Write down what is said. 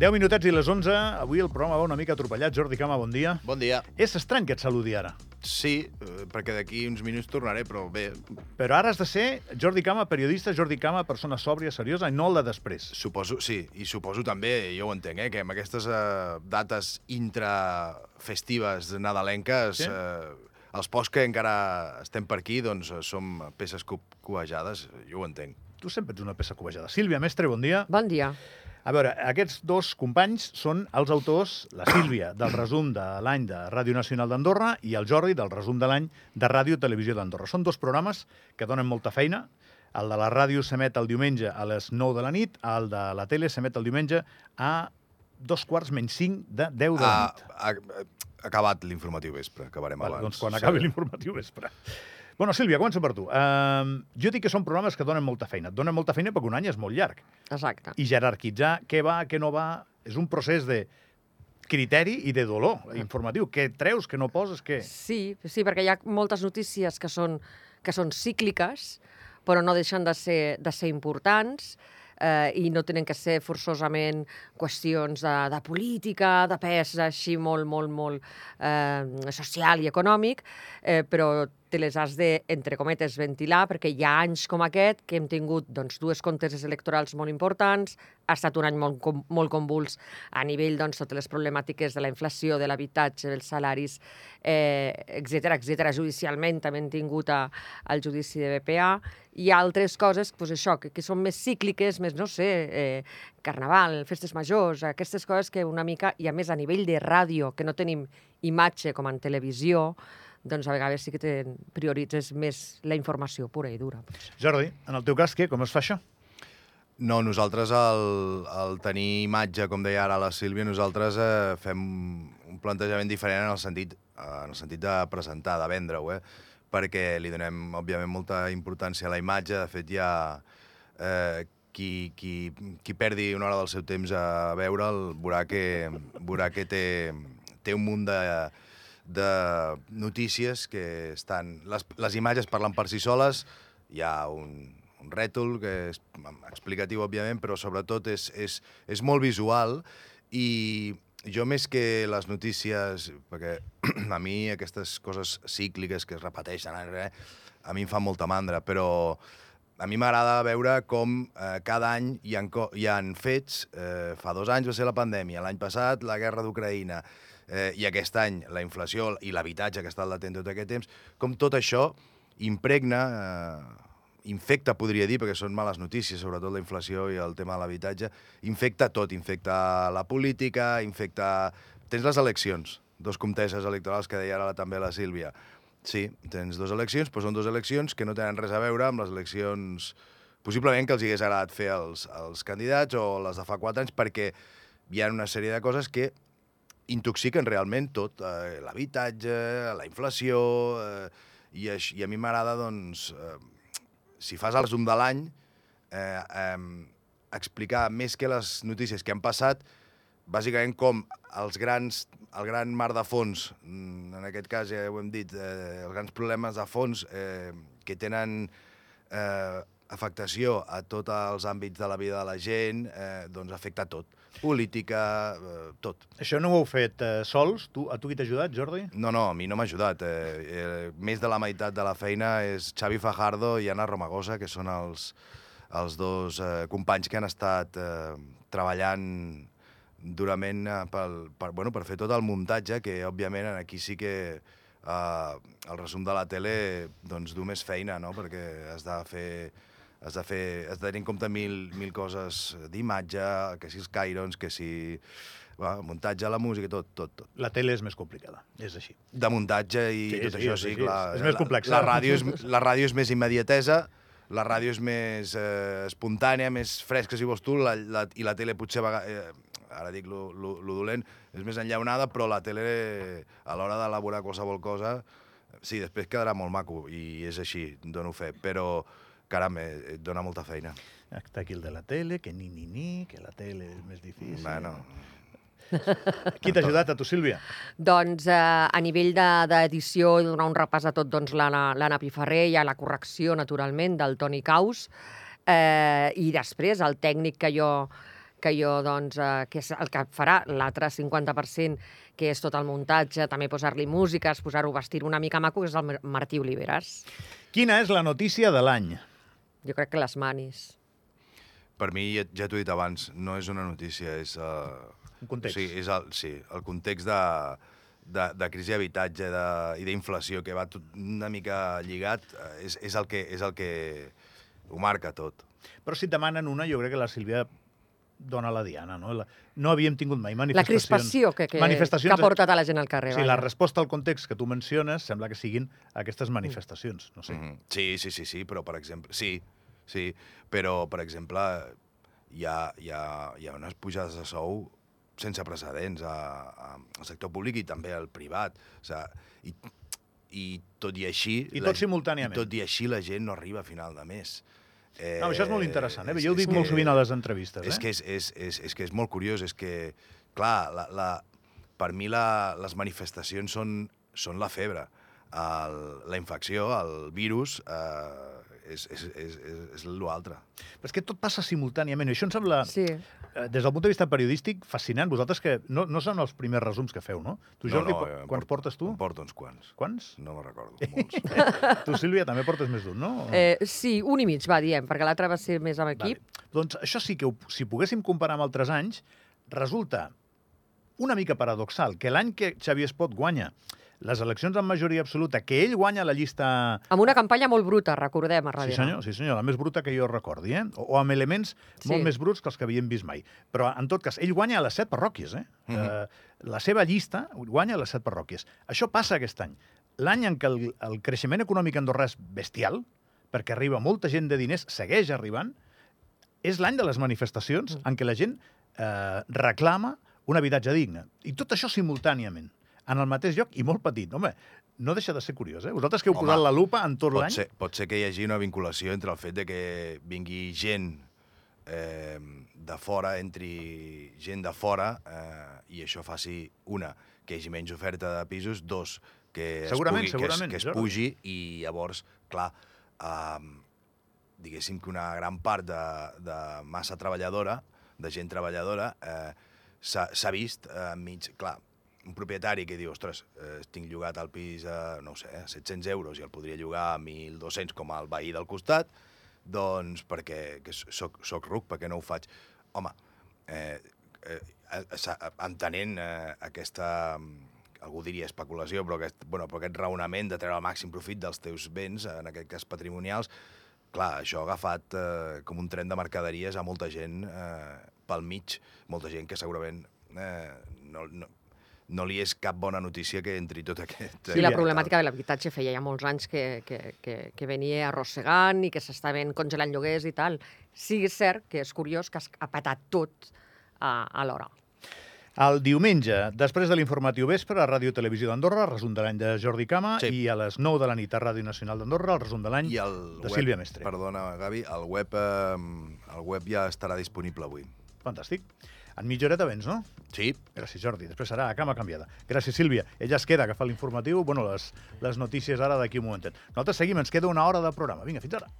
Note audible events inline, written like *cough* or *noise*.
10 minutets i les 11. Avui el programa va una mica atropellat. Jordi Cama, bon dia. Bon dia. És estrany que et saludi ara. Sí, eh, perquè d'aquí uns minuts tornaré, però bé, Però ara has de ser Jordi Cama, periodista, Jordi Cama, persona sòbria, seriosa, i no el de després. suposo, sí, i suposo també, jo ho entenc, eh, que amb aquestes eh, dates intrafestives nadalenques, Sí. eh, els pocs que encara estem per aquí, doncs eh, som peces co covejades, jo ho entenc. Tu sempre ets una peça covejada. Sílvia Mestre, bon dia. Bon dia. A veure, aquests dos companys són els autors, la Sílvia, del resum de l'any de Ràdio Nacional d'Andorra i el Jordi, del resum de l'any de Ràdio Televisió d'Andorra. Són dos programes que donen molta feina. El de la ràdio s'emet el diumenge a les 9 de la nit, el de la tele s'emet el diumenge a dos quarts menys 5 de 10 de la Ha, nit. ha, ha acabat l'informatiu vespre, acabarem Vale, abans. doncs quan acabi l'informatiu vespre. Bueno, Sílvia, començo per tu. Uh, jo dic que són programes que donen molta feina. Et donen molta feina perquè un any és molt llarg. Exacte. I jerarquitzar què va, què no va, és un procés de criteri i de dolor informatiu. Què treus, què no poses, què... Sí, sí, perquè hi ha moltes notícies que són, que són cícliques, però no deixen de ser, de ser importants eh, i no tenen que ser forçosament qüestions de, de política, de pes així molt, molt, molt eh, social i econòmic, eh, però te les has de, entre cometes, ventilar, perquè hi ha anys com aquest que hem tingut doncs, dues conteses electorals molt importants, ha estat un any molt, molt convuls a nivell doncs, totes les problemàtiques de la inflació, de l'habitatge, dels salaris, eh, etc etc. Judicialment també hem tingut a, el judici de BPA i altres coses pues, això, que, que són més cícliques, més, no sé, eh, carnaval, festes majors, aquestes coses que una mica, i a més a nivell de ràdio, que no tenim imatge com en televisió, doncs a vegades sí que te prioritzes més la informació pura i dura. Jordi, en el teu cas, què? Com es fa això? No, nosaltres, al, al tenir imatge, com deia ara la Sílvia, nosaltres eh, fem un plantejament diferent en el sentit, eh, en el sentit de presentar, de vendre-ho, eh? perquè li donem, òbviament, molta importància a la imatge. De fet, hi ha eh, qui, qui, qui perdi una hora del seu temps a veure'l veurà que, veurà que té, té un munt de, de notícies que estan... Les, les imatges parlen per si soles, hi ha un, un rètol que és explicatiu, òbviament, però sobretot és, és, és molt visual i jo més que les notícies, perquè *clears throat* a mi aquestes coses cícliques que es repeteixen, eh, a mi em fan molta mandra, però a mi m'agrada veure com eh, cada any hi ha, hi ha fets, eh, fa dos anys va ser la pandèmia, l'any passat la guerra d'Ucraïna, eh, i aquest any la inflació i l'habitatge que ha estat latent tot aquest temps, com tot això impregna, eh, infecta, podria dir, perquè són males notícies, sobretot la inflació i el tema de l'habitatge, infecta tot, infecta la política, infecta... Tens les eleccions, dos comteses electorals que deia ara també la Sílvia. Sí, tens dues eleccions, però són dues eleccions que no tenen res a veure amb les eleccions possiblement que els hagués agradat fer als, als candidats o les de fa quatre anys, perquè hi ha una sèrie de coses que intoxiquen realment tot, eh, l'habitatge, la inflació, eh, i, aix, i a mi m'agrada, doncs, eh, si fas el zoom de l'any, eh, eh, explicar més que les notícies que han passat, bàsicament com els grans, el gran mar de fons, mm, en aquest cas ja ho hem dit, eh, els grans problemes de fons eh, que tenen eh, afectació a tots els àmbits de la vida de la gent, eh, doncs afecta tot. Política, eh, tot. Això no ho heu fet eh, sols? Tu, a tu qui t'ha ajudat, Jordi? No, no, a mi no m'ha ajudat. Eh, eh, més de la meitat de la feina és Xavi Fajardo i Anna Romagosa, que són els, els dos eh, companys que han estat eh, treballant durament eh, pel, per, bueno, per fer tot el muntatge, que òbviament aquí sí que eh, el resum de la tele doncs, du més feina, no? perquè has de fer has de, fer, has de tenir en compte mil, mil coses d'imatge, que si els cairons, que si va, muntatge, la música, tot, tot, tot. La tele és més complicada, és així. De muntatge i Sí, tot sí, això, sí, així, clar. és- és més complex. La, la, ràdio és, la ràdio és més immediatesa, la ràdio és més eh, espontània, més fresca, si vols tu, la, la, i la tele potser, vega- eh, ara dic lo, lo, lo dolent, és més enllaunada, però la tele, a l'hora d'elaborar qualsevol cosa, sí, després quedarà molt maco, i és així, dono fe, però, caram, eh, et dona molta feina. Està aquí el de la tele, que ni, ni, ni, que la tele és més difícil. Bueno, Qui t'ha ajudat a tu, Sílvia? Doncs eh, a nivell de- d'edició de, i donar un repàs a tot, doncs l'Anna Piferrer i a la correcció, naturalment, del Toni Caus. Eh, I després el tècnic que jo que jo, doncs, eh, que és el que farà l'altre 50%, que és tot el muntatge, també posar-li músiques, posar-ho, vestir una mica maco, que és el Mar- Martí Oliveres. Quina és la notícia de l'any? Jo crec que les manis. Per mi, ja, ja t'ho he dit abans, no és una notícia, és... Uh, Un context. Sí, és el, sí, el context de, de, de crisi d'habitatge de, i d'inflació que va tot una mica lligat, eh, és, és, el que, és el que ho marca tot. Però si et demanen una, jo crec que la Sílvia dona la diana, no? La, no havíem tingut mai La manifestacions... crispació que, que, que manifestacions ha portat a la gent al carrer. Sí, vaja. la resposta al context que tu menciones sembla que siguin aquestes manifestacions, no sé. Mm -hmm. Sí, sí, sí, sí, però per exemple... Sí, sí, però per exemple hi ha, hi ha, hi ha unes pujades de sou sense precedents a, a, al sector públic i també al privat. O sigui, i, i tot i així... I la tot gent- simultàniament. I tot i així la gent no arriba a final de mes. Eh, No, això és molt interessant, eh? és- Jo ho dic molt que- sovint a les entrevistes, És eh? que és, és, és, és que és molt curiós, és que, clar, la, la, per mi la, les manifestacions són, són la febre. El, la infecció, el virus, eh, és, és, és, és, és l'altre. Però és que tot passa simultàniament, i això em sembla, Sí. eh, des del punt de vista periodístic, fascinant. Vosaltres que no, no són els primers resums que feu, no? Tu, Jordi, no, no, em quants portes tu? Em porto uns quants. Quants? No me'n recordo, *laughs* molts. Tu, Sílvia, també portes més d'un, no? Eh, sí, un i mig, va, diem, perquè l'altre va ser més amb equip. Vale. Doncs això sí que, ho, si poguéssim comparar amb altres anys, resulta una mica paradoxal que l'any que Xavier Espot guanya les eleccions amb majoria absoluta, que ell guanya la llista... Amb una campanya molt bruta, recordem, a Sí darrere. senyor, sí senyor, la més bruta que jo recordi, eh? O, o amb elements Sí. molt més bruts que els que havíem vist mai. Però, en tot cas, ell guanya a les set parròquies, eh? Mhm. eh la seva llista guanya a les set parròquies. Això passa aquest any. L'any en què el, el creixement econòmic andorrà és bestial, perquè arriba molta gent de diners, segueix arribant, és l'any de les manifestacions Mm. en què la gent eh, reclama un habitatge digne. I tot això simultàniament, en el mateix lloc i molt petit. Home, no deixa de ser curiós, eh? Vosaltres que heu Home, posat la lupa en tot l'any... ser, pot ser que hi hagi una vinculació entre el fet de que vingui gent eh, de fora, entri gent de fora, eh, i això faci, una, que hi hagi menys oferta de pisos, dos, que Segurament, es pugui, segurament, que es, que es pugi, i llavors, clar, eh, diguéssim que una gran part de, de massa treballadora, de gent treballadora, eh, s'ha vist eh, enmig... Clar, un propietari que diu, ostres, eh, tinc llogat el pis a, no sé, a 700 euros i el podria llogar a 1.200 com el veí del costat, doncs perquè que soc, soc ruc, perquè no ho faig? Home, eh, eh, eh, entenent eh, aquesta, algú diria especulació, però aquest, bueno, però aquest raonament de treure el màxim profit dels teus béns, en aquest cas patrimonials, clar, això ha agafat eh, com un tren de mercaderies a molta gent eh, pel mig, molta gent que segurament eh, no, no, no li és cap bona notícia que entri tot aquest... Sí, la ja, problemàtica de l'habitatge feia ja molts anys que, que, que, que venia arrossegant i que s'estaven congelant lloguers i tal. Sí, és cert que és curiós que ha patat tot a, a l'hora. El diumenge, després de l'informatiu vespre, a Ràdio Televisió d'Andorra, resum de l'any de Jordi Cama, Sí. i a les 9 de la nit a Ràdio Nacional d'Andorra, el resum de l'any de web, Sílvia Mestre. Perdona, Gavi, el web, eh, el web ja estarà disponible avui. Fantàstic. En mitja horeta vens, no? Sí, Gràcies, Jordi. Després serà a cama canviada. Gràcies, Sílvia. Ella es queda a agafar l'informatiu, bueno, les, les notícies ara d'aquí un momentet. Nosaltres seguim, ens queda una hora de programa. Vinga, fins ara.